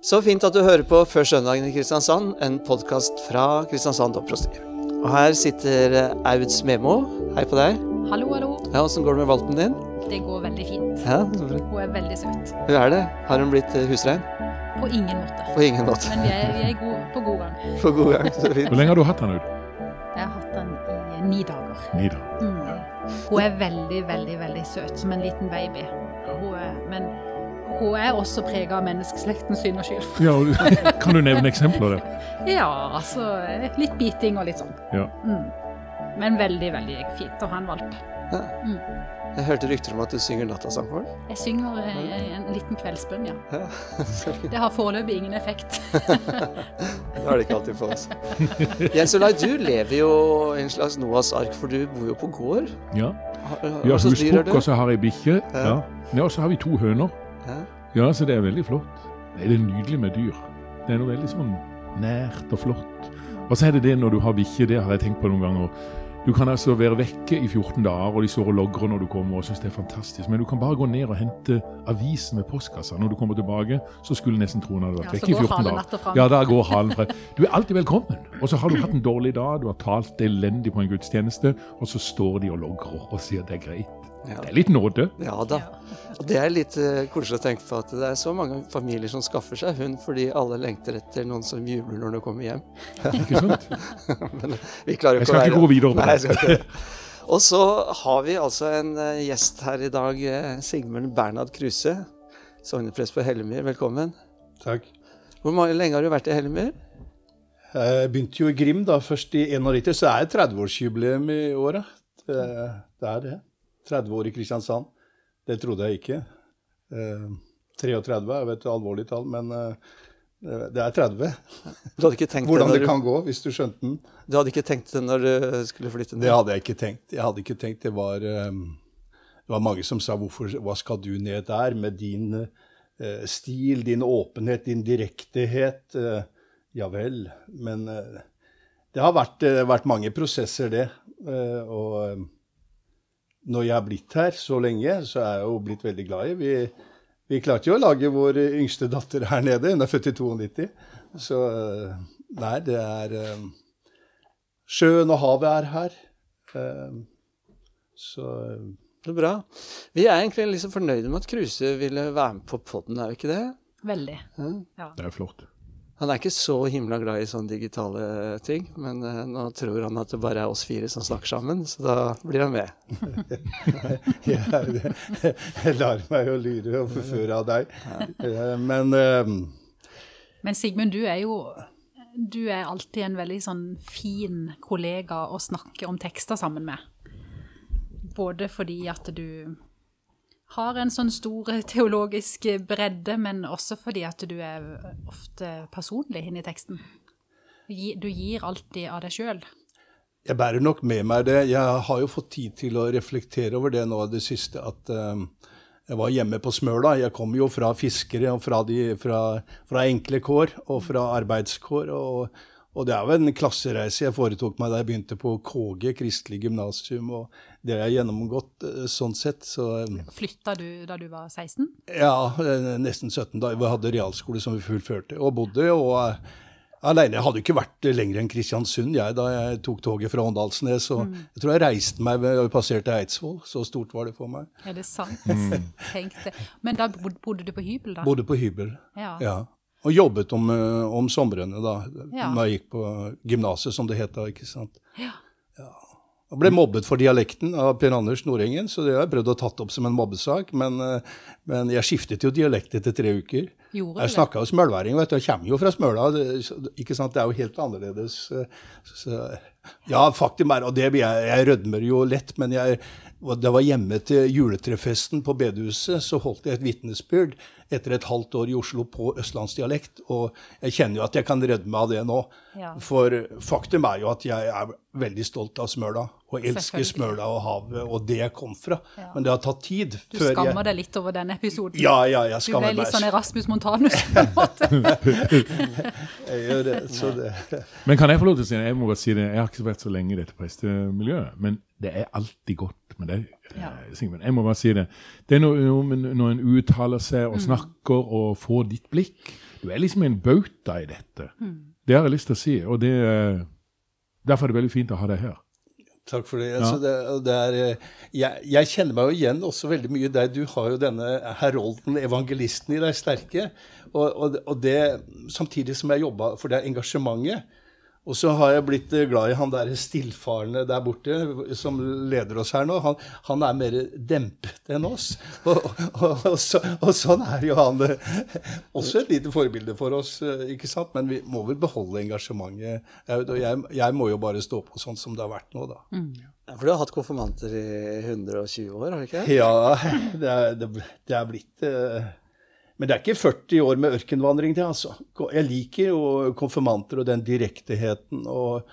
Så fint at du hører på Før søndagen i Kristiansand, en podkast fra Kristiansand domprosti. Og her sitter Aud Smemo. Hei på deg. Hallo, hallo. Ja, Åssen går det med valpen din? Det går veldig fint. Ja, så bra. Hun er veldig søt. Hun er det. Har hun blitt eh, husrein? På ingen måte. På ingen måte. Men vi er, vi er gode, på god gang. På god gang. Så fint. Hvor lenge har du hatt den ut? Jeg har hatt den i ni dager. Ni dager. Mm. Hun er veldig, veldig veldig søt, som en liten baby. Hun er, også prega av menneskeslektens synd og skyld. Ja, kan du nevne eksempler der? Ja, altså litt biting og litt sånn. Ja. Mm. Men veldig, veldig fint å ha en valp. Ja. Mm. Jeg hørte rykter om at du synger nattasang for den. Jeg synger eh, en liten kveldsbønn, ja. Ja. Det har foreløpig ingen effekt. Det har det ikke alltid for oss. Jens Olai, du lever jo i en slags Noas ark, for du bor jo på gård. ja. Vi har husbukk, og så har jeg bikkje. Ja. Ja. ja, og så har vi to høner. Ja. Ja, så det er veldig flott. Det er nydelig med dyr. Det er noe veldig sånn nært og flott. Og så er det det når du har bikkje, det har jeg tenkt på noen ganger. Du kan altså være vekke i 14 dager, og de står og logrer når du kommer, og syns det er fantastisk. Men du kan bare gå ned og hente avisen med postkassa. Når du kommer tilbake, så skulle nesten troen hadde vært Ja, vekke i 14 dager. Ja, da går halen frem. Du er alltid velkommen. Og så har du hatt en dårlig dag, du har talt elendig på en gudstjeneste, og så står de og logrer og sier det er greit. Ja. Det er litt nåde. Ja da. Og det er litt uh, koselig å tenke på at det er så mange familier som skaffer seg hund fordi alle lengter etter noen som jubler når de kommer hjem. Ikke sant? Men vi klarer jo Jeg ikke skal å ikke være gå videre på Nei, det. jeg skal ikke det. Og så har vi altså en uh, gjest her i dag, uh, Sigmund Bernhard Kruse. Sogneprest på Hellemyr, velkommen. Takk. Hvor mange, lenge har du vært i Hellemyr? Jeg begynte jo i Grim da, først i 91, så er det 30-årsjubileum i året. Det, det er det. 30 år i Kristiansand. Det trodde jeg ikke. Eh, 33 er et alvorlig tall, men eh, det er 30. Du hadde ikke tenkt Hvordan det, kan gå, hvis du skjønte den. du, hadde ikke tenkt det når du skulle flytte ned? Det hadde jeg ikke tenkt. Jeg hadde ikke tenkt det var eh, Det var mange som sa hvorfor, hva skal du ned der med din uh, stil, din åpenhet, din direktehet? Uh, ja vel. Men uh, det har vært, eh, vært mange prosesser, det. Eh, og eh, når jeg har blitt her så lenge, så er jeg jo blitt veldig glad i. Vi, vi klarte jo å lage vår yngste datter her nede. Hun er født i 92. Så eh, nei, det er eh, Sjøen og havet er her. Eh, Så Så bra. Vi er egentlig liksom fornøyde med at Kruse ville være med på poden, er vi ikke det? Veldig. Ja. Ja. Det er flott. Han er ikke så himla glad i sånne digitale ting, men uh, nå tror han at det bare er oss fire som snakker sammen, så da blir han med. jeg, jeg lar meg jo lure og forføre av deg. uh, Men uh, Men Sigmund, du er jo du er alltid en veldig sånn fin kollega å snakke om tekster sammen med. Både fordi at du har en sånn stor teologisk bredde, men også fordi at du er ofte personlig inni teksten. Du gir alltid av deg sjøl. jeg bærer nok med meg det. Jeg har jo fått tid til å reflektere over det nå i det siste. At eh, jeg var hjemme på Smøla. Jeg kom jo fra fiskere og fra, de, fra, fra enkle kår og fra arbeidskår. Og, og det er jo en klassereise jeg foretok meg da jeg begynte på KG, Kristelig gymnasium. Og det har jeg gjennomgått eh, sånn sett. Så eh, Flytta du da du var 16? Ja, eh, nesten 17 da. Vi hadde realskole som vi fullførte, og bodde. og eh, Alene. Jeg hadde ikke vært lenger enn Kristiansund jeg, da jeg tok toget fra Åndalsnes. Og jeg tror jeg reiste meg og passerte Eidsvoll. Så stort var det for meg. Er det sant? Tenk det. Men da bodde du på hybel, da? Bodde på hybel. Ja. Ja. Og jobbet om, om somrene da Ja. når jeg gikk på gymnaset, som det het da. ikke sant? Ja. Og ble mobbet for dialekten av Per Anders Nordengen, så det har jeg prøvd å tatt opp som en mobbesak. Men, eh, men jeg skiftet jo dialekt etter tre uker. Gjorde Jeg snakka jo smølværing, vet du. Jeg kommer jo fra Smøla. det- ikke sant? Det er jo helt annerledes. eh, Så, ja, faktum er, og det, jeg, jeg rødmer jo lett, men jeg, da jeg var hjemme til juletrefesten på bedehuset, så holdt jeg et vitnesbyrd etter et halvt år i Oslo på østlandsdialekt. Og jeg kjenner jo at jeg kan rødme av det nå. Ja. For faktum er jo at jeg er veldig stolt av Smøla, og elsker. Smøla og havet og det jeg kom fra. Ja. Men det har tatt tid Du før skammer jeg deg litt over denne episoden? Ja, ja, jeg Du ble litt sånn Erasmus Montanus på en måte. Jeg gjør det, så det. Men kan jeg få lov til å si det? Jeg må bare si det, jeg har ikke vært så lenge i dette prestemiljøet, men det er alltid godt med deg, Ja. eh, Sigmund. Jeg må bare si det. Det er noe, noe når en uttaler seg og snakker og får ditt blikk. du er liksom en bauta i dette. Det har jeg lyst til å si, og det, eh, derfor er det veldig fint å ha deg her. Takk for det. Altså, det, det er, eh, jeg, jeg, kjenner meg jo igjen også veldig mye der. Du har jo denne herolden, evangelisten, i deg sterke. Og, og, og det samtidig som jeg jobba for det engasjementet. Og så har jeg blitt eh, glad i han der stillfarende der borte som leder oss her nå. Han, han er mer dempet enn oss. Og, og, og, så, og, sånn er jo han også et lite forbilde for oss, eh, ikke sant? Men vi må vel beholde engasjementet. Jeg, jeg, jeg må jo bare stå på sånn som det har vært nå, da. Mm. Ja, for du har hatt konfirmanter i 120 år, har du ikke? Ja, det er, det, det er blitt uh, men det er ikke 40 år med ørkenvandring det, altså. Jeg liker jo konfirmanter og den direkteheten. Og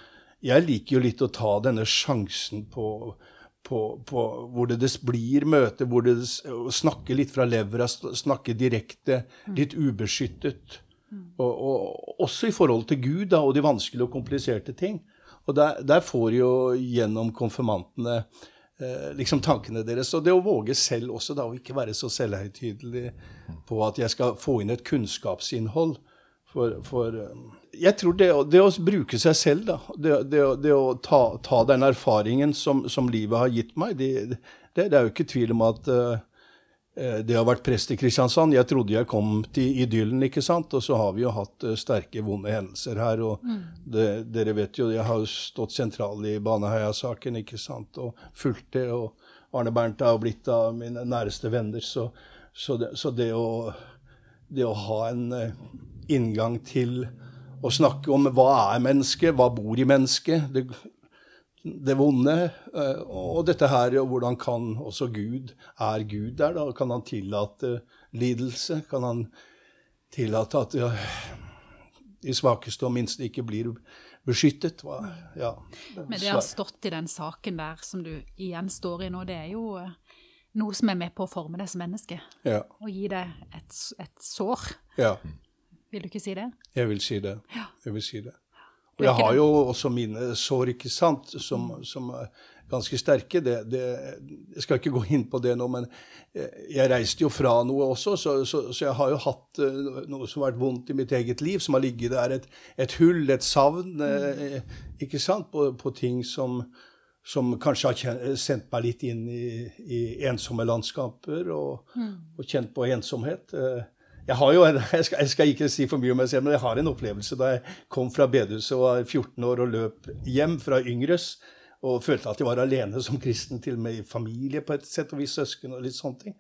jeg liker jo litt å ta denne sjansen på, på, på hvor det blir møte, hvor det snakker litt fra levra, snakker direkte, litt ubeskyttet. Og, og også i forhold til Gud da, og de vanskelige og kompliserte ting. Og der, der får jo gjennom konfirmantene liksom tankene deres. Og det å våge selv også, da, å ikke være så selvhøytidelig på at jeg skal få inn et kunnskapsinnhold. For, for eh, jeg tror det, det, å bruke seg selv, da, det, det, det å ta, ta, den erfaringen som, som, livet har gitt meg, det, er jo ikke tvil om at uh, Eh, det har vært prest i Kristiansand. Jeg trodde jeg kom til idyllen, ikke sant. Og så har vi jo hatt uh, sterke, vonde hendelser her. Og mm. det, dere vet jo, jeg har jo stått sentral i Baneheia-saken, ikke sant. Og fulgt det. Og Arne Bernt har blitt av mine næreste venner. Så, så, det, så det, å, det, å, ha en uh, inngang til å snakke om hva er mennesket, hva bor i mennesket det, det vonde. Eh, og dette her, og hvordan kan også Gud Er Gud der, da? Kan han tillate lidelse? Kan han tillate at ja, de svakeste og minste ikke blir beskyttet? Ja. Men det har stått i den saken der som du igjen står i nå, det er jo eh, noe som er med på å forme deg som menneske. Ja. Og gi deg et, et sår. Ja. Vil du ikke si det? Jeg vil si det. Jeg vil si det. Og jeg har jo også mine sår, ikke sant, som, som er ganske sterke. Det, det, jeg skal ikke gå inn på det nå, men jeg reiste jo fra noe også, så, så, så, jeg har jo hatt eh, noe som har vært vondt i mitt eget liv, som har ligget der, et, et hull, et savn, eh, ikke sant, på, på ting som, som kanskje har sendt meg litt inn i, i ensomme landskaper og, mm. og, kjent på ensomhet. Eh, jeg har jo, jeg skal, jeg skal, ikke si for mye om meg selv, men jeg har en opplevelse da jeg kom fra bedehuset og var 14 år og løp hjem fra Yngres og følte at jeg var alene som kristen, til og med i familie på et sett og vis, søsken og litt sånne ting.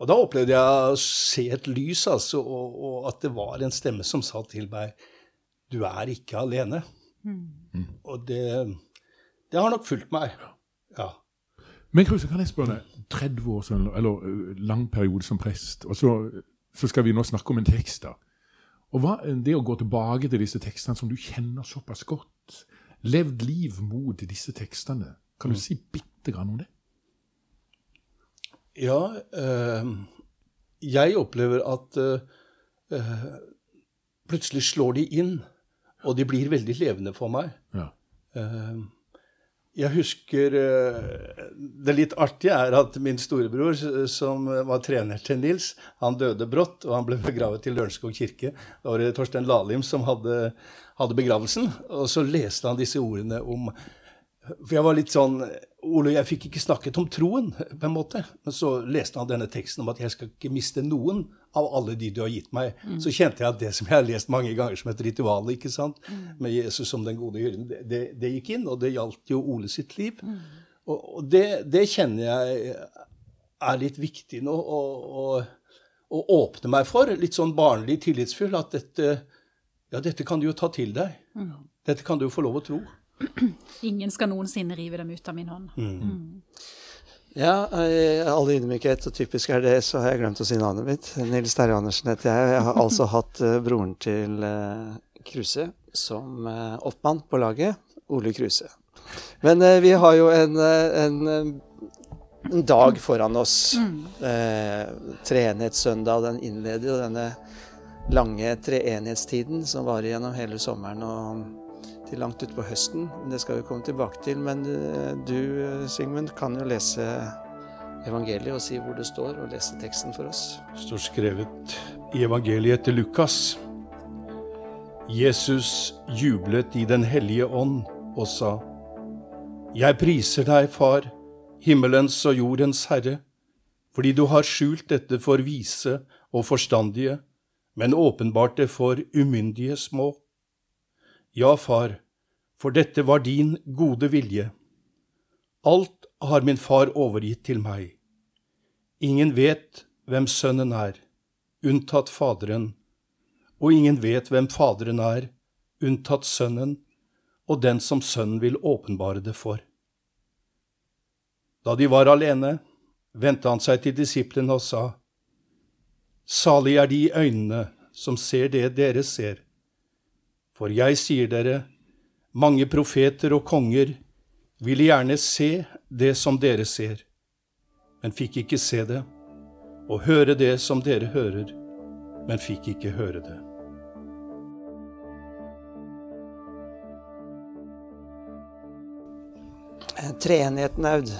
Og da opplevde jeg å se et lys, altså, og, og at det var en stemme som sa til meg Du er ikke alene. Mm. Og det, det, har nok fulgt meg. Ja. Men Kruse, kan jeg spørre deg, 30 år eller lang periode som prest, og så så skal vi nå snakke om en tekst. da. Og hva, Det å gå tilbake til disse tekstene som du kjenner såpass godt, levd liv mot disse tekstene, kan du mm. si bitte grann om det? Ja, øh, jeg opplever at øh, plutselig slår de inn, og de blir veldig levende for meg. Ja. Uh, jeg husker eh, Det litt artige er at min storebror, som var trener til Nils, han døde brått, og han ble begravet i Lørenskog kirke. Da var det Torstein Lalim som hadde, hadde begravelsen. Og så leste han disse ordene om For jeg var litt sånn Ole, jeg fikk ikke snakket om troen, på en måte. Men så leste han denne teksten om at jeg skal ikke miste noen av alle de du har gitt meg. Mm. Så kjente jeg at det som jeg har lest mange ganger som et ritual, ikke sant, mm. med Jesus som den gode hyrden, det, det, det, gikk inn, og det gjaldt jo Ole sitt liv. Mm. Og, og det, det, kjenner jeg er litt viktig nå, å åpne meg for. Litt sånn barnlig tillitsfull. At dette, ja, dette kan du jo ta til deg. Mm. Dette kan du jo få lov å tro. Ingen skal noensinne rive dem ut av min hånd. Mm. Mm. Ja, i all ydmykhet, og typisk er det, så har jeg glemt å si navnet mitt. Nils Terje Andersen heter jeg. Jeg har altså hatt uh, broren til uh, Kruse som uh, oppmann på laget. Ole Kruse. Men uh, vi har jo en, en, en dag foran oss. Mm. Treenighetssøndag. Den innleder jo denne lange treenighetstiden som varer gjennom hele sommeren. og til langt utpå høsten. Det skal vi komme tilbake til. Men eh, du, Sigmund, kan jo lese evangeliet og si hvor det står, og lese teksten for oss. Det står skrevet i evangeliet til Lukas, Jesus jublet i Den hellige ånd og sa, Jeg priser deg, Far, himmelens og jordens Herre, fordi du har skjult dette for vise og forstandige, men åpenbart det for umyndige små. Ja, Far, for dette var din gode vilje. Alt har min far overgitt til meg. Ingen vet hvem Sønnen er, unntatt Faderen, og ingen vet hvem Faderen er, unntatt Sønnen, og den som Sønnen vil åpenbare det for. Da de var alene, vendte han seg til disiplene og sa, Salig er de øynene som ser det dere ser. For jeg sier dere, mange profeter og konger ville gjerne se det som dere ser, men fikk ikke se det, og høre det som dere hører, men fikk ikke høre det. Treenigheten, Aud.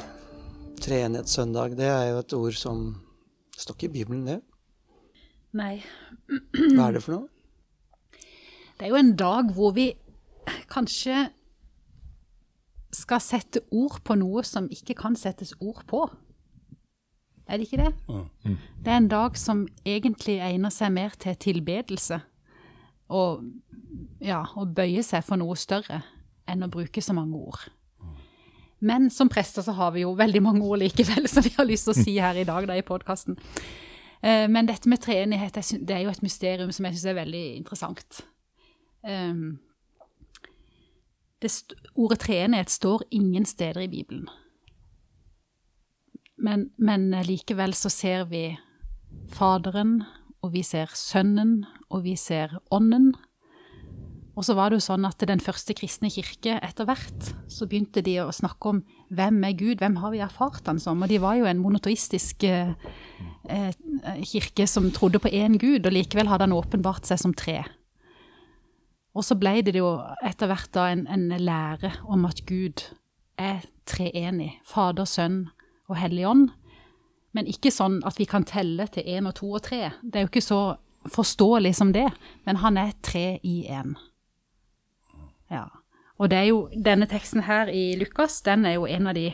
Treenighetssøndag, det er jo et ord som står ikke i Bibelen, det. Nei. Hva er det for noe? Det er jo en dag hvor vi kanskje skal sette ord på noe som ikke kan settes ord på. Er det ikke det? Mm. Det er en dag som egentlig egner seg mer til tilbedelse. Og ja, å bøye seg for noe større enn å bruke så mange ord. Men som prester så har vi jo veldig mange ord likevel som vi har lyst til å si her i dag da, i podkasten. Men dette med treenighet det er jo et mysterium som jeg syns er veldig interessant. Um, ordet treenighet står ingen steder i Bibelen. Men, men likevel så ser vi Faderen, og vi ser Sønnen, og vi ser Ånden. Og så var det jo sånn at den første kristne kirke etter hvert, så begynte de å snakke om hvem er Gud, hvem har vi erfart han som? Og de var jo en monotoistisk eh, eh, kirke som trodde på én Gud, og likevel hadde han åpenbart seg som tre. Og så ble det jo etter hvert da en, en lære om at Gud er treenig. Fader, Sønn og Hellig Ånd. Men ikke sånn at vi kan telle til én og to og tre. Det er jo ikke så forståelig som det, men han er tre i én. Ja. Og det er jo denne teksten her i Lukas, den er jo en av de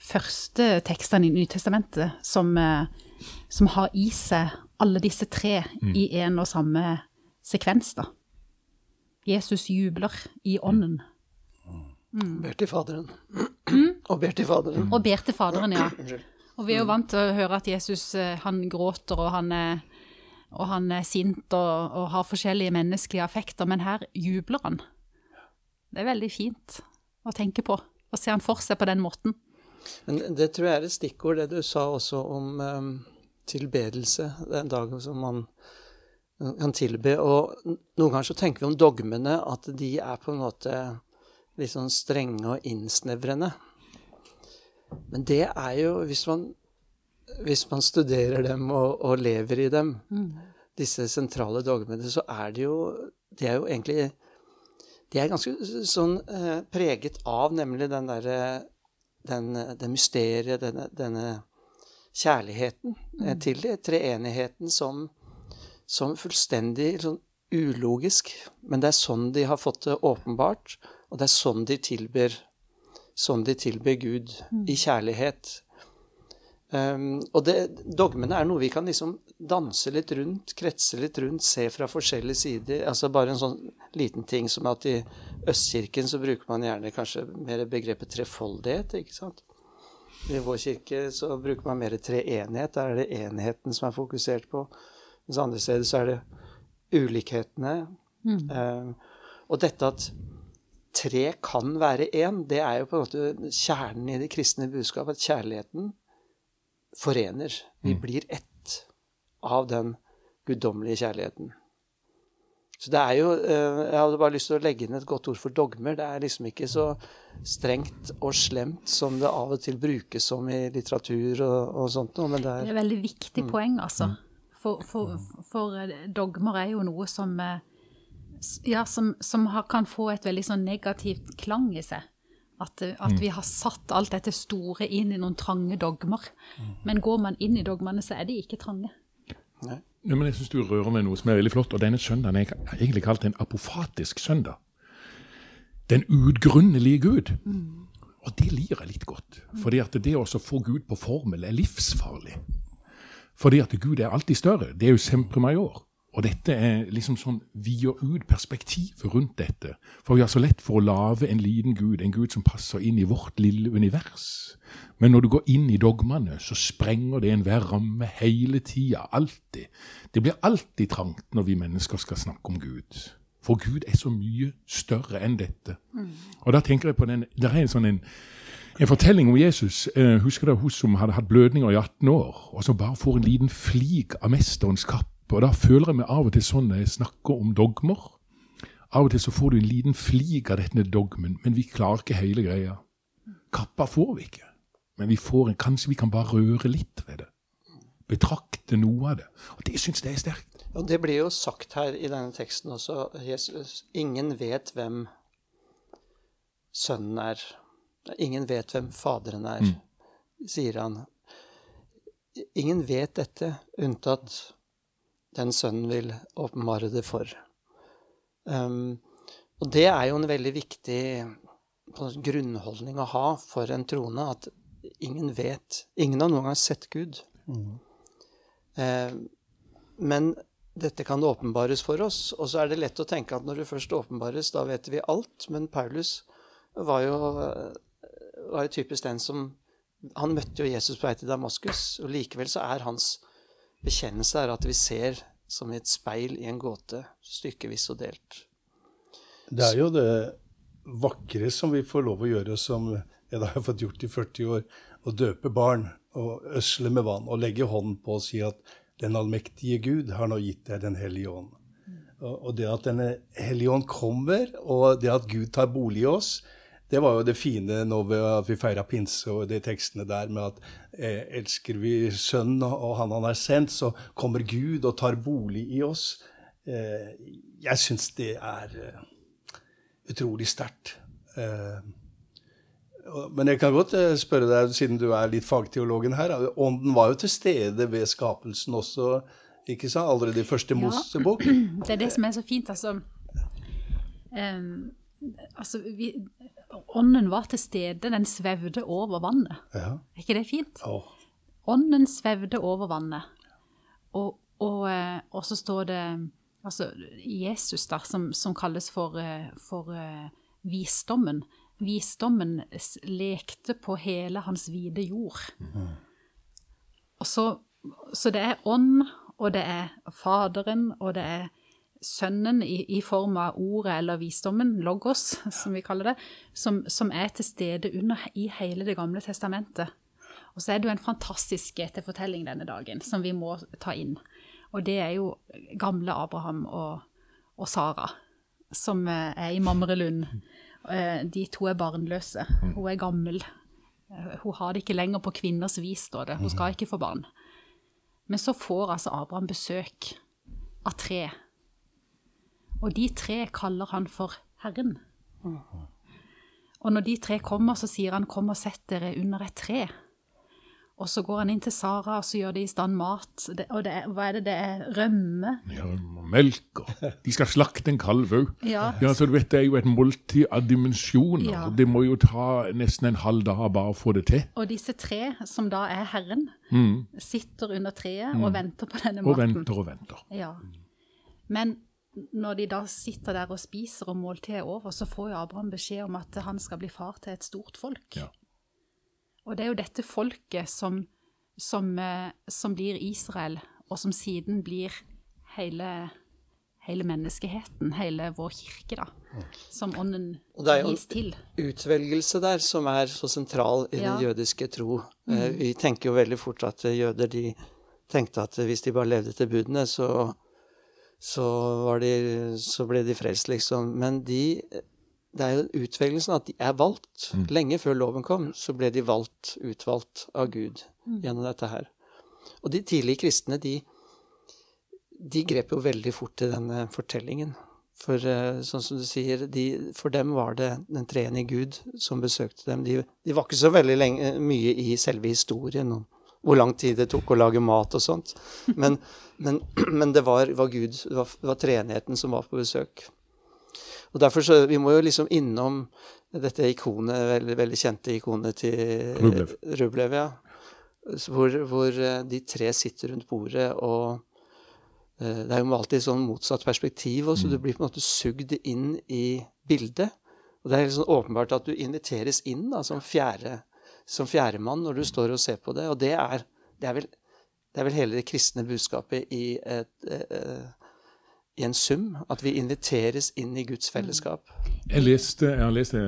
første tekstene i Nytestamentet som, eh, som har i seg alle disse tre i en og samme sekvens, da. Jesus jubler i ånden. Ber til Faderen. Og ber til Faderen. Og ber til Faderen, ja. Og vi er jo vant til å høre at Jesus eh, han gråter, og han er, og han er sint og, og har forskjellige menneskelige affekter, men her jubler han. Det er veldig fint å tenke på, å se han for seg på den måten. Men det tror jeg er et stikkord, det du sa også om um, tilbedelse. Den dagen som man kan tilbe. Og noen ganger så tenker vi om dogmene at de er på en måte litt sånn strenge og innsnevrende. Men det er jo, hvis man, hvis man studerer dem og, og lever i dem, disse sentrale dogmene, så er det jo De er jo egentlig De er ganske sånn eh, preget av nemlig den derre den, det mysteriet, denne, denne kjærligheten mm. til det, treenigheten som, som fullstendig sånn ulogisk. Men det er sånn de har fått det åpenbart, og det er sånn de tilber, sånn de tilber Gud i kjærlighet. Um, og det, dogmene er noe vi kan liksom danse litt rundt, kretse litt rundt, se fra forskjellige sider. Altså bare en sånn liten ting som at i Østkirken så bruker man gjerne kanskje mer begrepet trefoldighet, ikke sant? I vår kirke så bruker man mer treenighet. Der er det enheten som er fokusert på. Mens andre steder så er det ulikhetene. Um, og dette at tre kan være én, det er jo på en måte kjernen i det kristne budskapet. At kjærligheten forener. Vi blir ett av den guddommelige kjærligheten. Så det er jo eh, Jeg hadde bare lyst til å legge inn et godt ord for dogmer. Det er liksom ikke så strengt og slemt som det av og til brukes som i litteratur og, og sånt noe, men det Det er er et veldig viktig poeng, altså. For, for, for eh, dogmer er jo noe som, eh, ja, som, som har, kan få et veldig sånn negativt klang i seg. At, eh, at vi har satt alt dette store inn i noen trange dogmer. Men går man inn i dogmene, så er de ikke trange. Nei. Ja, men jeg syns du rører ved noe som er veldig flott. Og denne søndagen er egentlig kalt en apofatisk søndag. Den utgrunnelige Gud. Og det lir jeg litt godt. Fordi at det å få Gud på formel er livsfarlig. Fordi at Gud er alltid større. Det er jo sempre major. Og dette er liksom sånn vider ut perspektivet rundt dette. For vi har så lett for å lage en liten gud, en gud som passer inn i vårt lille univers. Men når du går inn i dogmene, så sprenger det enhver ramme hele tida. Alltid. Det blir alltid trangt når vi mennesker skal snakke om Gud. For Gud er så mye større enn dette. Og da tenker jeg på den Det er en sånn en, en fortelling om Jesus. Eh, husker du hun som hadde hatt blødninger i 18 år, og som bare får en liten flik av mesterens kapp? Og da føler jeg meg av og til sånn når jeg snakker om dogmer. Av og til så får du en liten flik av denne dogmen, men vi klarer ikke hele greia. Kappa får vi ikke. Men vi får en, kanskje vi kan bare røre litt ved det. Betrakte noe av det. Og det syns jeg er sterkt. Og det blir jo sagt her i denne teksten også. Jesus, ingen vet hvem sønnen er. Ingen vet hvem Faderen er, sier han. Ingen vet dette, unntatt den sønnen vil åpenbare det for. Um, og det er jo en veldig viktig grunnholdning å ha for en troende, at ingen vet Ingen har noen gang sett Gud. Eh, men dette kan åpenbares for oss. Og så er det lett å tenke at når det først åpenbares, da vet vi alt. Men Paulus var jo, var jo typisk den som Han møtte jo Jesus på vei til Damaskus, og likevel så er hans bekjennelse at vi ser som i et speil i en gåte, stykkevis og delt. Det er jo det vakre som vi får lov å gjøre, som jeg da har fått gjort i 40 år, å døpe barn og øsle med vann og legge hånden på og si at den allmektige Gud har nå gitt deg Den hellige ånd. Og det at Denne hellige ånd kommer, og det at Gud tar bolig i oss, det var jo det fine når vi, at vi feira pinse og de tekstene der med at eh, elsker vi Sønnen og Han han er sendt, så kommer Gud og tar bolig i oss. Eh, jeg syns det er eh, utrolig sterkt. Eh, men jeg kan godt eh, spørre deg, siden du er litt fagteologen her, ånden var jo til stede ved skapelsen også, ikke sant? Allerede i første Mosebok? Det er det som er så fint, altså. Um, altså vi, ånden var til stede, den svevde over vannet. Ja. Er ikke det fint? Oh. Ånden svevde over vannet. Og, og, eh, og så står det altså Jesus, da, som, som kalles for, eh, for uh, visdommen. Visdommen lekte på hele hans vide jord. Og så, så det er ånd, og det er Faderen, og det er Sønnen i, i form av ordet eller visdommen, logos, som vi kaller det, som, som er til stede under i hele Det gamle testamentet. Og så er det jo en fantastisk GT-fortelling denne dagen, som vi må ta inn. Og det er jo gamle Abraham og, og Sara, som eh, er i Mamrelund. Eh, De to er barnløse. Hun er gammel. Eh, Hun har det ikke lenger på kvinners vis, står det. Hun skal ikke få barn. Men så får altså Abraham besøk av tre. Og de tre kaller han for Herren. Og når de tre kommer, så sier han 'kom og sett dere under et tre'. Og så går han inn til Sara, og så gjør de i stand mat. Og det er, hva er det? Det er rømme. Ja, melk, og de skal slakte en kalv òg. Ja. Ja, så du vet, Det er jo et måltid av dimensjoner. Ja. Det må jo ta nesten en halv dag bare å få det til. Og disse tre, som da er Herren, sitter under treet og venter på denne maten. Og venter og venter. Ja. Men når de da sitter der og spiser og måltidet er over, så får jo Abraham beskjed om at han skal bli far til et stort folk. Ja. Og det er jo dette folket som, som, eh, som blir Israel, og som siden blir hele, hele menneskeheten, hele vår kirke, da. Som ånden Og det er jo- gis til. utvelgelse der som er så sentral i Ja. den jødiske tro. Mm. Vi tenker jo veldig fort at eh, jøder de tenkte at hvis de bare levde til budene, så, så, var de, så ble de frelst, liksom. Men de, det er jo utvelgelsen at de er valgt. Lenge før loven kom, så ble de valgt, utvalgt av Gud gjennom dette her. Og de tidlige kristne, de, de grep jo veldig fort til denne fortellingen. For eh, sånn som du sier, de, for dem var det den treenige Gud som besøkte dem. De, de var ikke så veldig lenge, mye i selve historien om hvor lang tid det tok å lage mat og sånt. Men, men, men det var, var Gud, det var, det var treenigheten som var på besøk. Og derfor så, Vi må jo liksom innom dette ikonet, veldig, veldig kjente ikonet til Rublev. Rublev ja. Hvor, hvor eh, de tre sitter rundt bordet, og eh, det er jo alltid sånn motsatt perspektiv, også. Mm. du blir på en måte sugd inn i bildet. Og det er helt sånn åpenbart at du inviteres inn da, som fjerde som fjerdemann når du står og ser på det. Og det er, det er, vel, det er vel hele det kristne budskapet i, et, eh, i en sum. At vi inviteres inn i Guds fellesskap. Jeg leste, jeg har lest det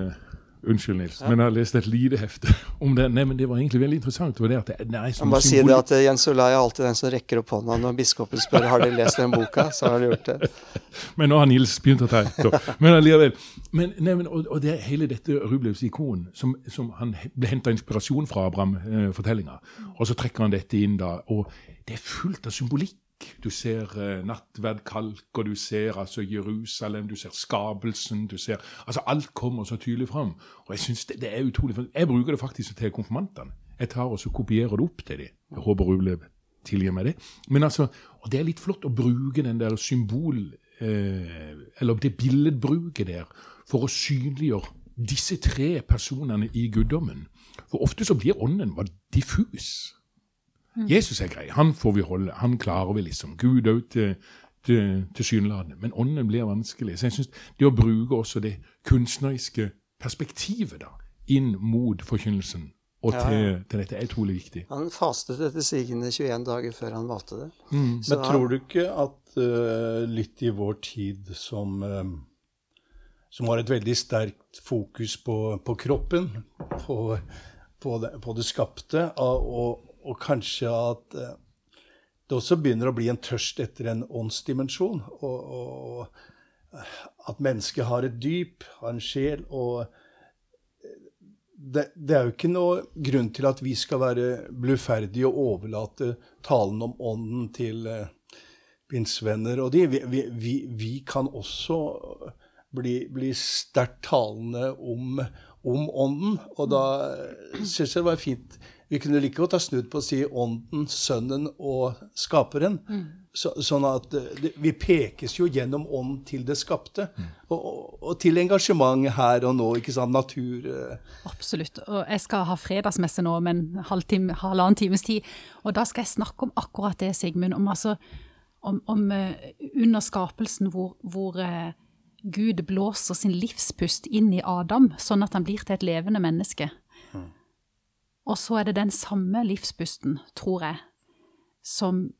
Unnskyld, Nils, men jeg har lest et lite hefte om det. Nei, men Det var egentlig veldig interessant. Det var det at det, nei, som sånn bare si det at eh, Jens Olai er alltid den som rekker opp hånda når biskopen spør har de lest den boka. Så har de gjort det. Men nå har Nils begynt å ta etter. Men allikevel. Men, nei, men, og, og det er hele dette Rublevs ikon, som, som han ble henta inspirasjon fra Abraham-fortellinga. og så trekker han dette inn da, og det er fullt av symbolikk. Du ser eh, nattverdkalk, og du ser altså Jerusalem, du ser skapelsen, du ser Altså alt kommer så tydelig fram. Og jeg synes det, det er utrolig Jeg bruker det faktisk til konfirmantene. Jeg tar og så kopierer det opp til dem. Jeg håper Rublev tilgir meg det. Men altså, og det er litt flott å bruke den der symbol... Eh, eller det billedbruket der for å synliggjøre disse tre personene i guddommen. For ofte så blir ånden bare diffus. Jesus er grei, han får vi holde, han klarer vi liksom. Gud er til, til, tilsynelatende. Men ånden blir vanskelig. Så jeg synes det å bruke også det kunstneriske perspektivet da, inn mot forkynnelsen og til, ja. til dette er utrolig viktig. Han fastet etter sigende 21 dager før han valgte det. Så Men tror du ikke at uh, litt i vår tid som, eh, som har et veldig sterkt fokus på, på kroppen, på, på, det, på det skapte, og, og, kanskje at eh, det også begynner å bli en tørst etter en åndsdimensjon, og, og at mennesket har et dyp, har en sjel, og det, det er jo ikke noe grunn til at vi skal være bluferdige og overlate talen om ånden til eh, pinsevenner og de. Vi, vi, vi, vi kan også bli, bli sterkt talende om, om ånden, og da syns jeg det var fint. Vi kunne like godt ha snudd på å si ånden, sønnen og skaperen. Så, sånn at eh, det, vi pekes jo gjennom ånd til det skapte, og, og, og til engasjement her og nå, ikke sant, natur eh, Absolutt. Og jeg skal ha fredagsmesse nå om en halvtime, halvannen times tid. Og da skal jeg snakke om akkurat det, Sigmund. Om, altså, om, om eh, under skapelsen hvor, hvor Gud blåser sin livspust inn i Adam, sånn at han blir til et levende menneske. Og så er det den samme livspusten, tror jeg, som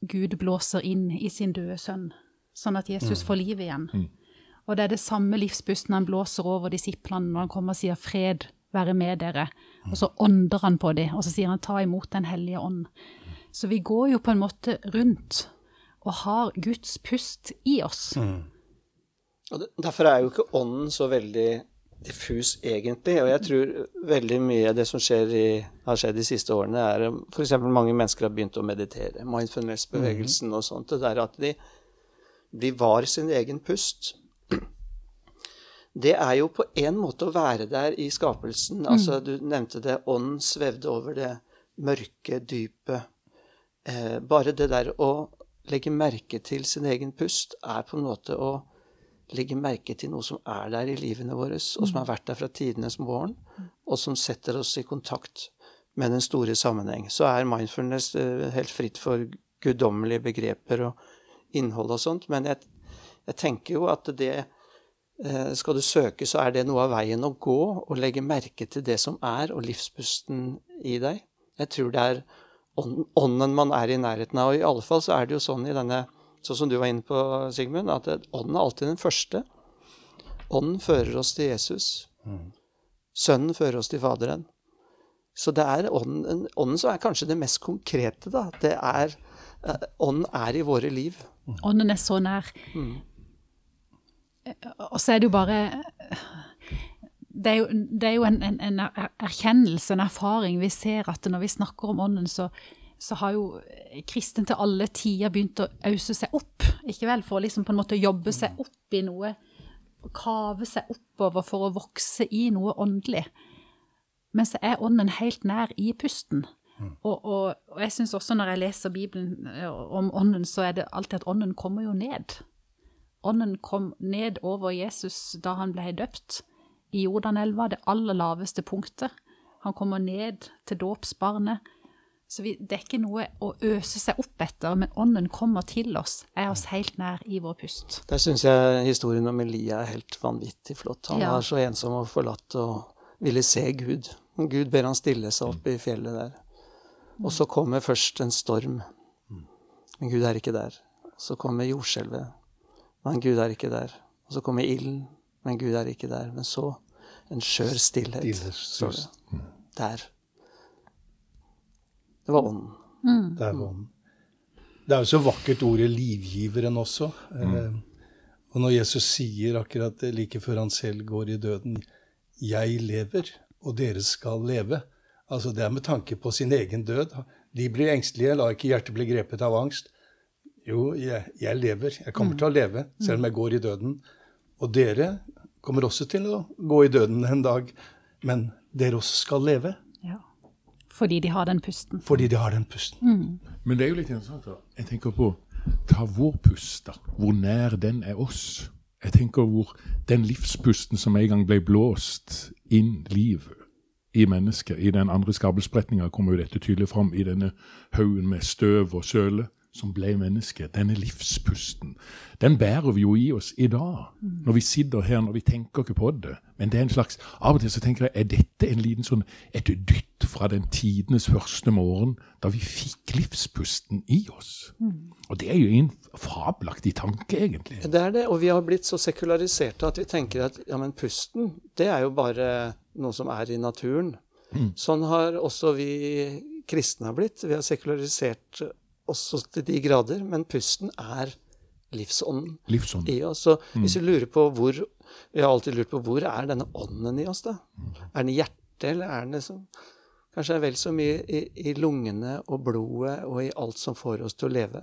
Gud blåser inn i sin døde sønn, sånn at Jesus får liv igjen. Og det er det samme livspusten han blåser over disiplene når han kommer og sier 'fred være med dere', og så ånder han på dem, og så sier han 'ta imot Den hellige ånd'. Så vi går jo på en måte rundt og har Guds pust i oss. Og det, derfor er jo ikke ånden så veldig diffus, egentlig. Og jeg tror veldig mye av det som i, har skjedd de siste årene, er f.eks. mange mennesker har begynt å meditere. Mindfulness-bevegelsen og sånt. Det der at de, de var sin egen pust. Det er jo på en måte å være der i skapelsen. Altså, du nevnte det, ånden svevde over det mørke dypet. Eh, bare det der å legge merke til sin egen pust er på en måte å legge merke til noe som er der i livene våre, og som har vært der fra tidenes morgen, og som setter oss i kontakt med den store sammenheng. Så er mindfulness eh, helt fritt for guddommelige begreper og innhold og sånt, men jeg, jeg tenker jo at det eh, skal du søke, så er det noe av veien å gå, og legge merke til det som er, og livspusten i deg. Jeg tror det er ånden man er i nærheten av, og i alle fall så er det jo sånn i denne sånn som du var inne på, Sigmund, at ånden er alltid den første. Ånden fører oss til Jesus. Sønnen fører oss til Faderen. Så det er ånden, ånden som er kanskje det mest konkrete, da. Det er, eh, ånden er i våre liv. Ånden er så nær. Og så er det jo bare Det er jo, det er jo en, en, en erkjennelse, en erfaring. Vi ser at når vi snakker om ånden, så, så har jo kristen til alle tider begynt å ause seg opp, ikke vel? For å liksom på en måte jobbe seg opp i noe, kave seg oppover for å vokse i noe åndelig. Men så er ånden helt nær i pusten. Og, og, og jeg syns også når jeg leser Bibelen eh, om ånden, så er det alltid at ånden kommer jo ned. Ånden kom ned over Jesus da han ble døpt i Jordanelva, det aller laveste punktet. Han kommer ned til dåpsbarnet. Så vi, det er ikke noe å øse seg opp etter, men ånden kommer til oss, er oss helt nær i vår pust. Der syns jeg historien om Elia er helt vanvittig flott. Han Ja. var så ensom og forlatt og ville se Gud. Gud ber han stille seg opp i fjellet der. Og så kommer først en storm, men Gud er ikke der. Så kommer jordskjelvet, men Gud er ikke der. Og så kommer ilden, men Gud er ikke der. Men så en skjør stillhet, sus. Der. Det var ånden. Det er ånden. Det er jo så vakkert ordet 'livgiveren' også. Eh, og når Jesus sier akkurat det like før han selv går i døden 'Jeg lever, og dere skal leve', altså det er med tanke på sin egen død. De blir engstelige, la ikke hjertet bli grepet av angst. Jo, jeg, jeg lever. Jeg kommer til å leve, selv om jeg går i døden. Og dere kommer også til å gå i døden en dag, men dere også skal leve. Fordi de har den pusten. fordi de har den pusten. Men det er jo litt interessant. da. Jeg tenker på ta vår pust, da. Hvor nær den er oss. Jeg tenker hvor den livspusten som en gang ble blåst inn liv i mennesket, i den andre skabelspretninga kommer jo dette tydelig fram i denne haugen med støv og søle som ble menneske. Denne livspusten. Den bærer vi jo i oss i dag, når vi sitter her, når vi tenker ikke på det. Men det er en slags Av og til så tenker jeg, er dette en liten sånn et dytt fra den tidenes første morgen, da vi fikk livspusten i oss? Og det er jo en fabelaktig tanke, egentlig. Det er det, og vi har blitt så sekulariserte at vi tenker at ja, men pusten, det er jo bare noe som er i naturen. Sånn har også vi kristne har blitt. Vi har sekularisert også til de grader, men pusten er livsånden Livsånd. i oss. Så hvis vi lurer på hvor Vi har alltid lurt på hvor er denne ånden i oss, da? Er den i hjertet, eller er den liksom Kanskje er vel så mye i, i lungene og blodet og i alt som får oss til å leve.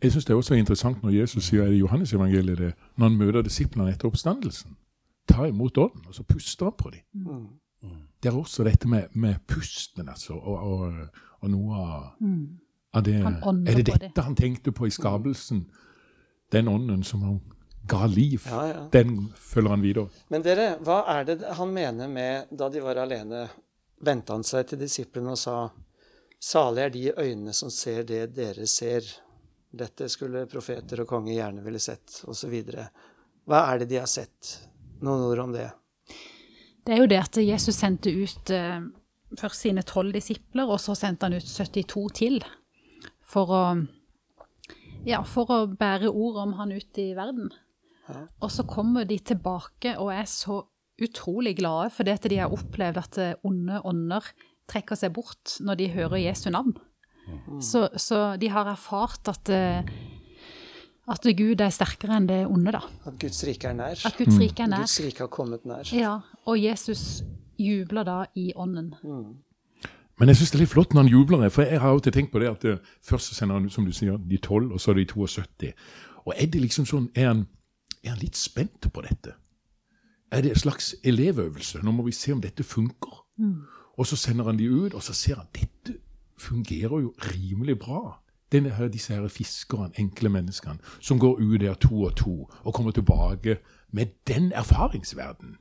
Jeg syns det er også interessant når Jesus sier i Johannes evangeliet det, når han møter disiplene etter oppstandelsen. Ta imot ånden, og så puster han på dem. Det er også dette med, med pusten, altså, og, og, og noe av, av det Er det dette dette han tenkte på i skapelsen? Den ånden som han ga liv, Ja, ja. den følger han videre. Men dere, hva er det han mener med da de var alene? Vendte han seg til disiplene og sa Salig er de øynene som ser det dere ser. Dette skulle profeter og konge gjerne ville sett, osv. Hva er det de har sett? Noen ord om det? Det er jo det at Jesus sendte ut eh, først sine tolv disipler, og så sendte han ut 72 til for å, ja, for å bære ordet om han ut i verden. Og så kommer de tilbake og er så utrolig glade fordi at de har opplevd at eh, onde ånder trekker seg bort når de hører Jesu navn. Så, så de har erfart at, eh, at Gud er sterkere enn det onde, da. At Guds rike er nær? At Guds rike er nær. Guds rike har kommet nær. Ja, og Jesus jubler da i ånden. Men jeg syns det er litt flott når han jubler, for jeg har alltid tenkt på det at eh, først så sender han ut, som du sier, de tolv, og så er de 72. Og er det liksom sånn, er han, er han litt spent på dette? Er det en slags elevøvelse? Nå må vi se om dette funker. Og så sender han de ut, og så ser han dette fungerer jo rimelig bra. Denne her, disse her fiskerne, enkle menneskene, som går ut der to og to, og kommer tilbake med den erfaringsverdenen.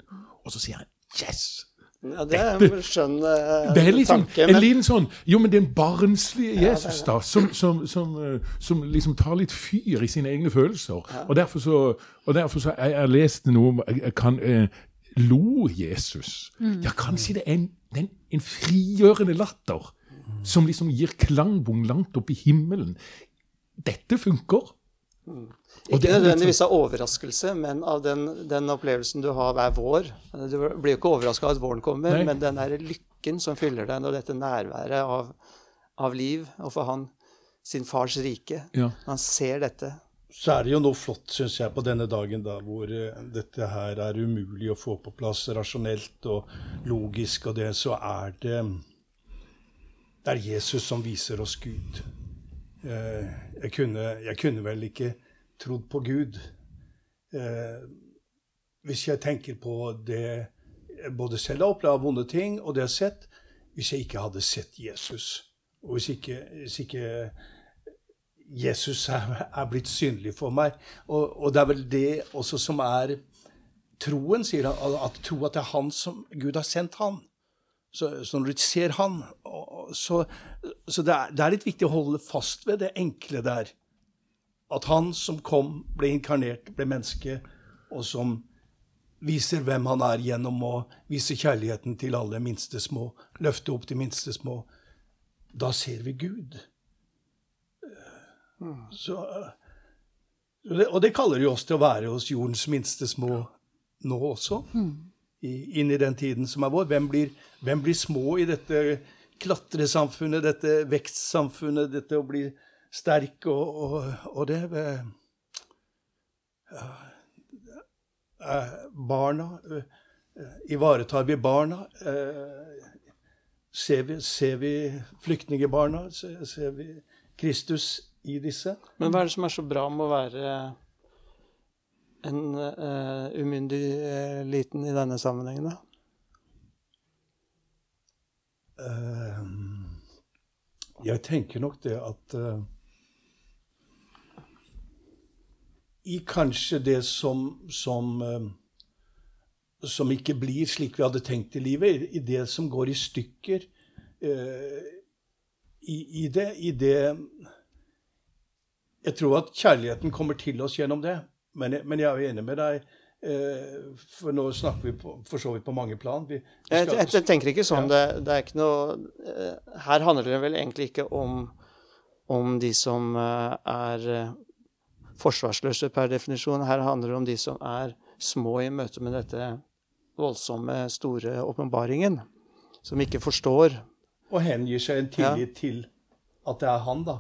Og så sier han 'yes'. Ja, det er en skjønn uh, Det er liksom tanke. en liten sånn Jo, men den barnslige Jesus, da, som, som, som, eh, som liksom tar litt fyr i sine egne følelser. Og derfor så, og derfor så jeg, jeg leste noe om jeg kan, eh, Lo Jesus? Ja, kanskje det er en, den, en frigjørende latter som liksom gir klangbong langt opp i himmelen. Dette funker. Og Ikke nødvendigvis av overraskelse, men av den, den opplevelsen du har hver vår. Du blir jo ikke overraska av at våren kommer, Nei. men den der lykken som fyller deg når dette nærværet av, av liv, og for han sin fars rike, Ja. han ser dette Så er det jo noe flott, syns jeg, på denne dagen da, hvor eh, dette her er umulig å få på plass rasjonelt og logisk, og det, så er det Det er Jesus som viser oss Gud. Eh, jeg, kunne, jeg kunne vel ikke trodd på Gud eh, hvis jeg tenker på det jeg både selv har opplevd av vonde ting, og det jeg har sett. hvis jeg ikke hadde sett Jesus. Og hvis ikke, hvis ikke Jesus er, er, blitt synlig for meg. Og, og, det er vel det også som er troen, sier han. At tro at det er han som Gud har sendt han. Så, så når du ser han Så, så det, er, det, er, litt viktig å holde fast ved det enkle der. At han som kom, ble inkarnert, ble menneske, og som viser hvem han er gjennom å vise kjærligheten til alle minste små, løfte opp de minste små. Da ser vi Gud. Så, og det kaller jo oss til å være hos jordens minste små nå også. I, inn i den tiden som er vår. Hvem blir, hvem blir små i dette klatresamfunnet, dette vekstsamfunnet, dette å bli sterk og, og, og det ja, Barna Ivaretar vi barna? Ser vi, ser vi flyktningebarna? Ser vi Kristus i disse. Men hva er det som er så bra med å være en uh, umyndig uh, liten i denne sammenhengen, da? Uh, jeg tenker nok det at I kanskje det som, som, som ikke blir slik vi hadde tenkt i livet, i det som går i stykker i, i, det, i det jeg tror at kjærligheten kommer til oss gjennom det. Men, men jeg er jo enig med deg. Eh, for nå snakker vi på, for så vidt på mange plan. Vi, vi skal, jeg, jeg, tenker ikke sånn. Ja. Det, det, er ikke noe eh, Her handler det vel egentlig ikke om, om de som eh, er forsvarsløse per definisjon. Her handler det om de som er små i møte med dette voldsomme, store åpenbaringen. Som ikke forstår. Og hengir seg en tillit ja. til at det er han, da.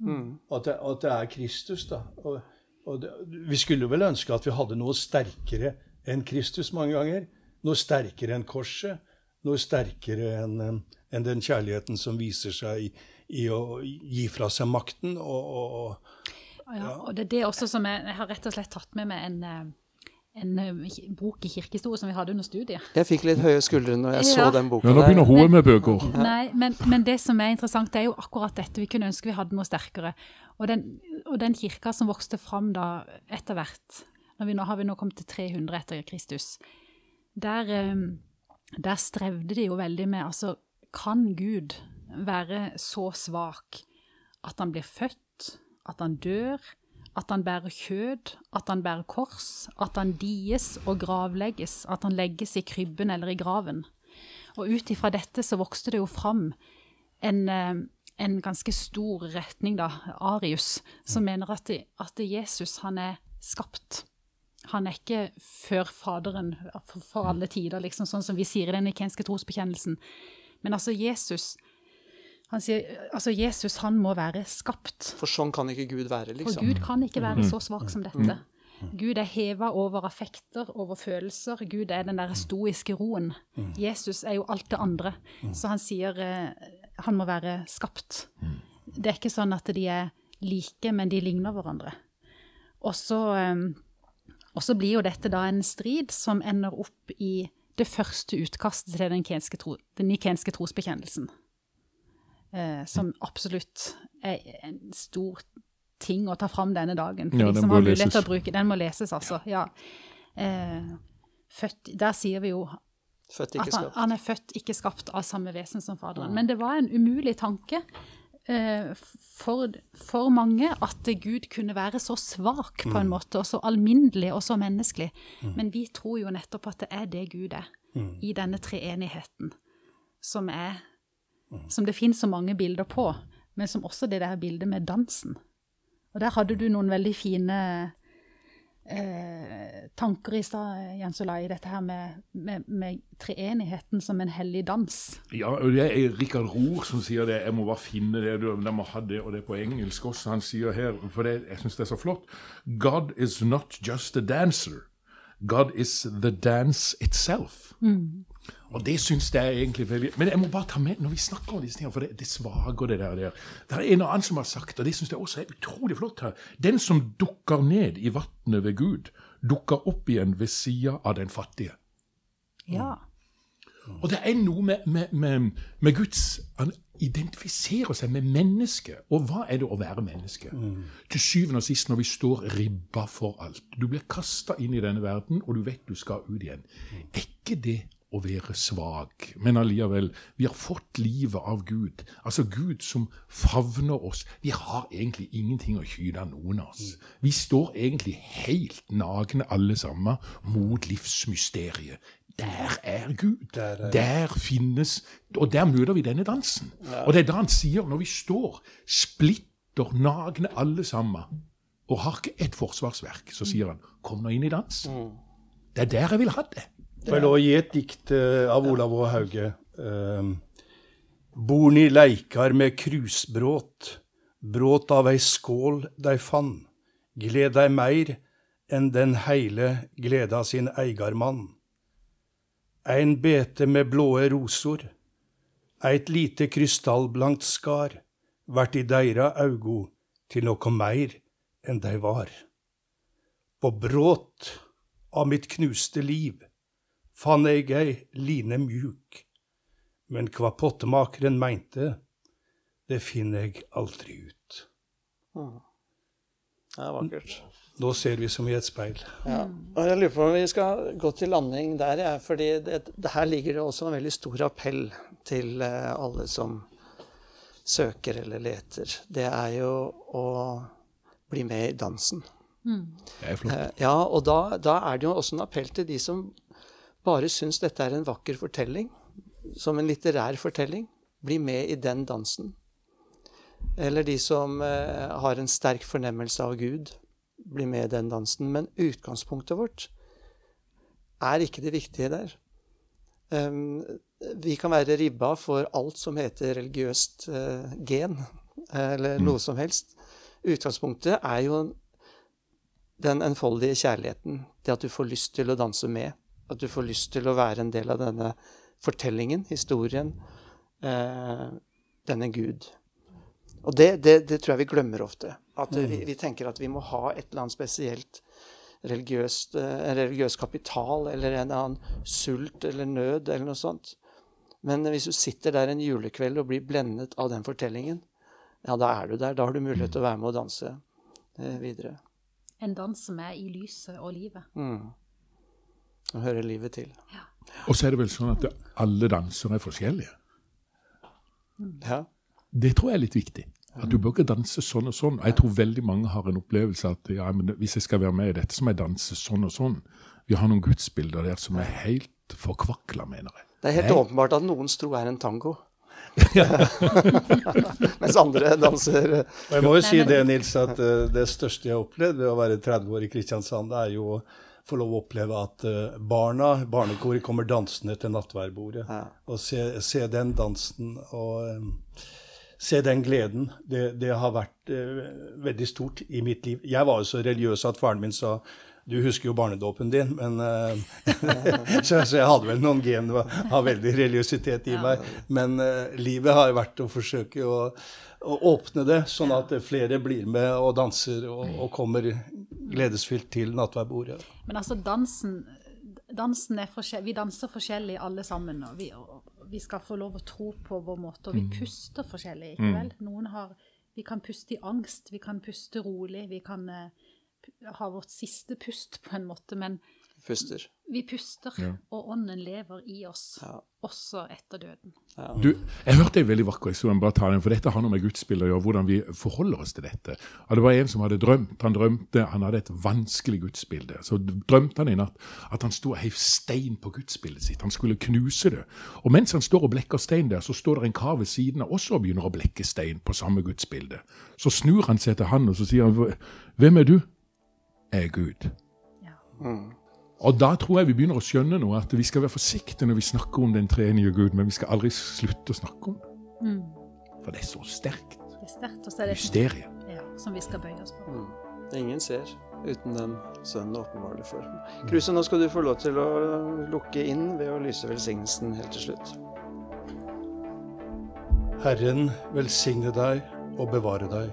Mm. At, det, at, det, er Kristus, da. Og, og det, vi skulle vel ønske at vi hadde noe sterkere enn Kristus mange ganger. Noe sterkere enn korset. Noe sterkere enn en den kjærligheten som viser seg i, i, å gi fra seg makten. Og, og, ja. ja, og det er det også som jeg, jeg har rett og slett tatt med meg en eh, en eh, bok i kirkehistorie som vi hadde under studiet. Jeg fikk litt høye skuldre når jeg ja. så den boka. Ja, Nå begynner hun med bøker. Nei, men, men, det som er interessant, det er jo akkurat dette. Vi kunne ønske vi hadde noe sterkere. Og den, og den kirka som vokste fram da etter hvert, vi nå har vi nå kommet til 300 etter Kristus, der, eh, der strevde de jo veldig med altså, Kan Gud være så svak at han blir født, at han dør? At han bærer kjød, at han bærer kors, at han dies og gravlegges, at han legges i krybben eller i graven. Og ut ifra dette så vokste det jo fram en, eh, en ganske stor retning, da, Arius, som mm. mener at, at, Jesus han er skapt. Han er ikke før Faderen for, for alle tider, liksom, sånn som vi sier i den nikenske trosbekjennelsen. Men altså, Jesus han sier altså Jesus han må være skapt. For sånn kan ikke Gud være, liksom. For Gud kan ikke være mm. så svak som dette. Mm. Gud er heva over affekter, over følelser. Gud er den der stoiske roen. Mm. Jesus er jo alt det andre. Så han sier eh, han må være skapt. Det er ikke sånn at de er like, men de ligner hverandre. Og så, eh, og så blir jo dette da en strid som ender opp i det første utkastet til den, tro, den nikenske trosbekjennelsen eh, som absolutt er en stor ting å ta fram denne dagen. For ja, de som har mulighet til å bruke Den må leses, altså. Ja. Eh, født, der sier vi jo at han, han, er født, ikke skapt av samme vesen som Faderen. Ja. Men det var en umulig tanke eh, for, for, mange at Gud kunne være så svak på en mm. måte, og så alminnelig og så menneskelig. Mm. Men vi tror jo nettopp at det er det Gud er, mm. i denne treenigheten, som er som det finnes så mange bilder på, men som også det der bildet med dansen. Og der hadde du noen veldig fine eh, tanker i stad, Jens Olai, dette her med, med, med, treenigheten som en hellig dans. Ja, og det er Rikard Rohr som sier det. Jeg må bare finne det. De må ha det, og det er på engelsk også. Han sier her, for det, jeg syns det er så flott God is not just a dancer. God is the dance itself. Mm. Og det syns jeg egentlig veldig Men jeg må bare ta med når vi snakker om disse tingene, for det, det svager det der. Det er en annen som har sagt, og det syns jeg også er utrolig flott her Den som dukker ned i vannet ved Gud, dukker opp igjen ved sida av den fattige. Ja. Og det er noe med, med, med, med Guds Han identifiserer seg med mennesket. Og hva er det å være menneske? Til syvende og sist når vi står ribba for alt. Du blir kasta inn i denne verden, og du vet du skal ut igjen. Er ikke det å være svak, men allikevel Vi har fått livet av Gud. Altså Gud som favner oss. Vi har egentlig ingenting å av noen av oss. Vi står egentlig helt nakne alle sammen mot livsmysteriet. Der er Gud. Der er- Der finnes Og der møter vi denne dansen. Og det er da han sier, når vi står splitter nakne alle sammen, og har ikke ett forsvarsverk, så sier han 'kom nå inn i dans'. Det er der jeg vil ha det. Får jeg lov å gi et dikt eh, av Olav og Hauge? Um, Born i leikar med krusbråt, bråt av ei skål dei fann, gled dei meir enn den heile gleda sin eigarmann. Ein bete med blåe rosor, eit lite krystallblankt skar, vert i deira augo til noko meir enn dei var. På bråt av mitt knuste liv, fann eg ei line mjuk, men hva pottemakeren meinte, det finner jeg aldri ut. Det er vakkert. Nå ser vi som i et speil. Ja. Og jeg lurer på om vi skal gå til landing der, ja, fordi det, det her ligger det også en veldig stor appell til eh, alle som søker eller leter. Det er jo å bli med i dansen. Det er flott. Eh, Ja, og da, da er det jo også en appell til de som bare syns dette er en vakker fortelling, som en litterær fortelling. Bli med i den dansen. Eller de som eh, har en sterk fornemmelse av Gud. Bli med i den dansen. Men utgangspunktet vårt er ikke det viktige der. Um, vi kan være ribba for alt som heter religiøst eh, gen, eller noe som helst. Utgangspunktet er jo den enfoldige kjærligheten. Det at du får lyst til å danse med. At du får lyst til å være en del av denne fortellingen, historien. Eh, denne Gud. Og det, det, det tror jeg vi glemmer ofte. At vi, vi tenker at vi må ha et eller annet spesielt religiøst, eh, en religiøs kapital eller en annen sult eller nød eller noe sånt. Men hvis du sitter der en julekveld og blir blendet av den fortellingen, ja, da er du der. Da har du mulighet til å være med og danse eh, videre. En dans som er i lyset og livet. Mm. Og hører livet til. Og så er det vel sånn at alle dansere er forskjellige. Ja. Det tror jeg er litt viktig. At du bør ikke danse sånn og sånn. Og jeg tror veldig mange har en opplevelse at ja, men hvis jeg skal være med i dette, så må jeg danse sånn og sånn. Vi har noen gudsbilder der som er helt forkvakla, mener jeg. Det er helt Nei. åpenbart at noens tro er en tango. Mens andre danser eh, Og jeg må jo si det, Nils, at eh, det største jeg har opplevd ved å være 30 år i Kristiansand, det er jo få lov å oppleve at eh, barna, barnekoret, kommer dansende til nattverdbordet. Ja. Og se, se den dansen og eh, se den gleden. Det, det har vært eh, veldig stort i mitt liv. Jeg var jo så religiøs at faren min sa du husker jo barnedåpen din, men eh, så, så jeg hadde vel noen gen av veldig religiøsitet i meg. Men uh, livet har vært å forsøke å, å åpne det, sånn at flere blir med og danser og, og kommer gledesfylt til nattverdbordet. Men altså, dansen, dansen er Vi danser forskjellig alle sammen. Og vi, og vi skal få lov å tro på vår måte, og vi puster forskjellig. ikke vel? Noen har, Vi kan puste i angst, vi kan puste rolig, vi kan eh, pu- ha vårt siste pust på en måte. Men puster. vi puster, og ånden lever i oss, Ja. også etter døden. Du, jeg hørte en veldig vakker historie, bare ta den, for dette har noe med gudsbildet å gjøre, hvordan vi forholder oss til dette. Og det var en som hadde drømt, han drømte, han hadde et vanskelig gudsbilde. Så drømte han i natt at han sto og heiv stein på gudsbildet sitt, han skulle knuse det. Og mens han står og blekker stein der, så står det en kar ved siden av også og begynner å blekke stein på samme gudsbilde. Så snur han seg til han, og så sier han, hvem er du? Er Gud. Ja. Og da tror jeg vi begynner å skjønne noe, at vi skal være forsiktige når vi snakker om den treenige Gud, men vi skal aldri slutte å snakke om det. For det er så sterkt. Det er sterkt, og så er det Mysteriet. ja, som vi skal bøye oss på. Ingen ser uten den sønnen åpenbare for. Kruse, nå skal du få lov til å lukke inn ved å lyse velsignelsen helt til slutt. Herren velsigne deg og bevare deg.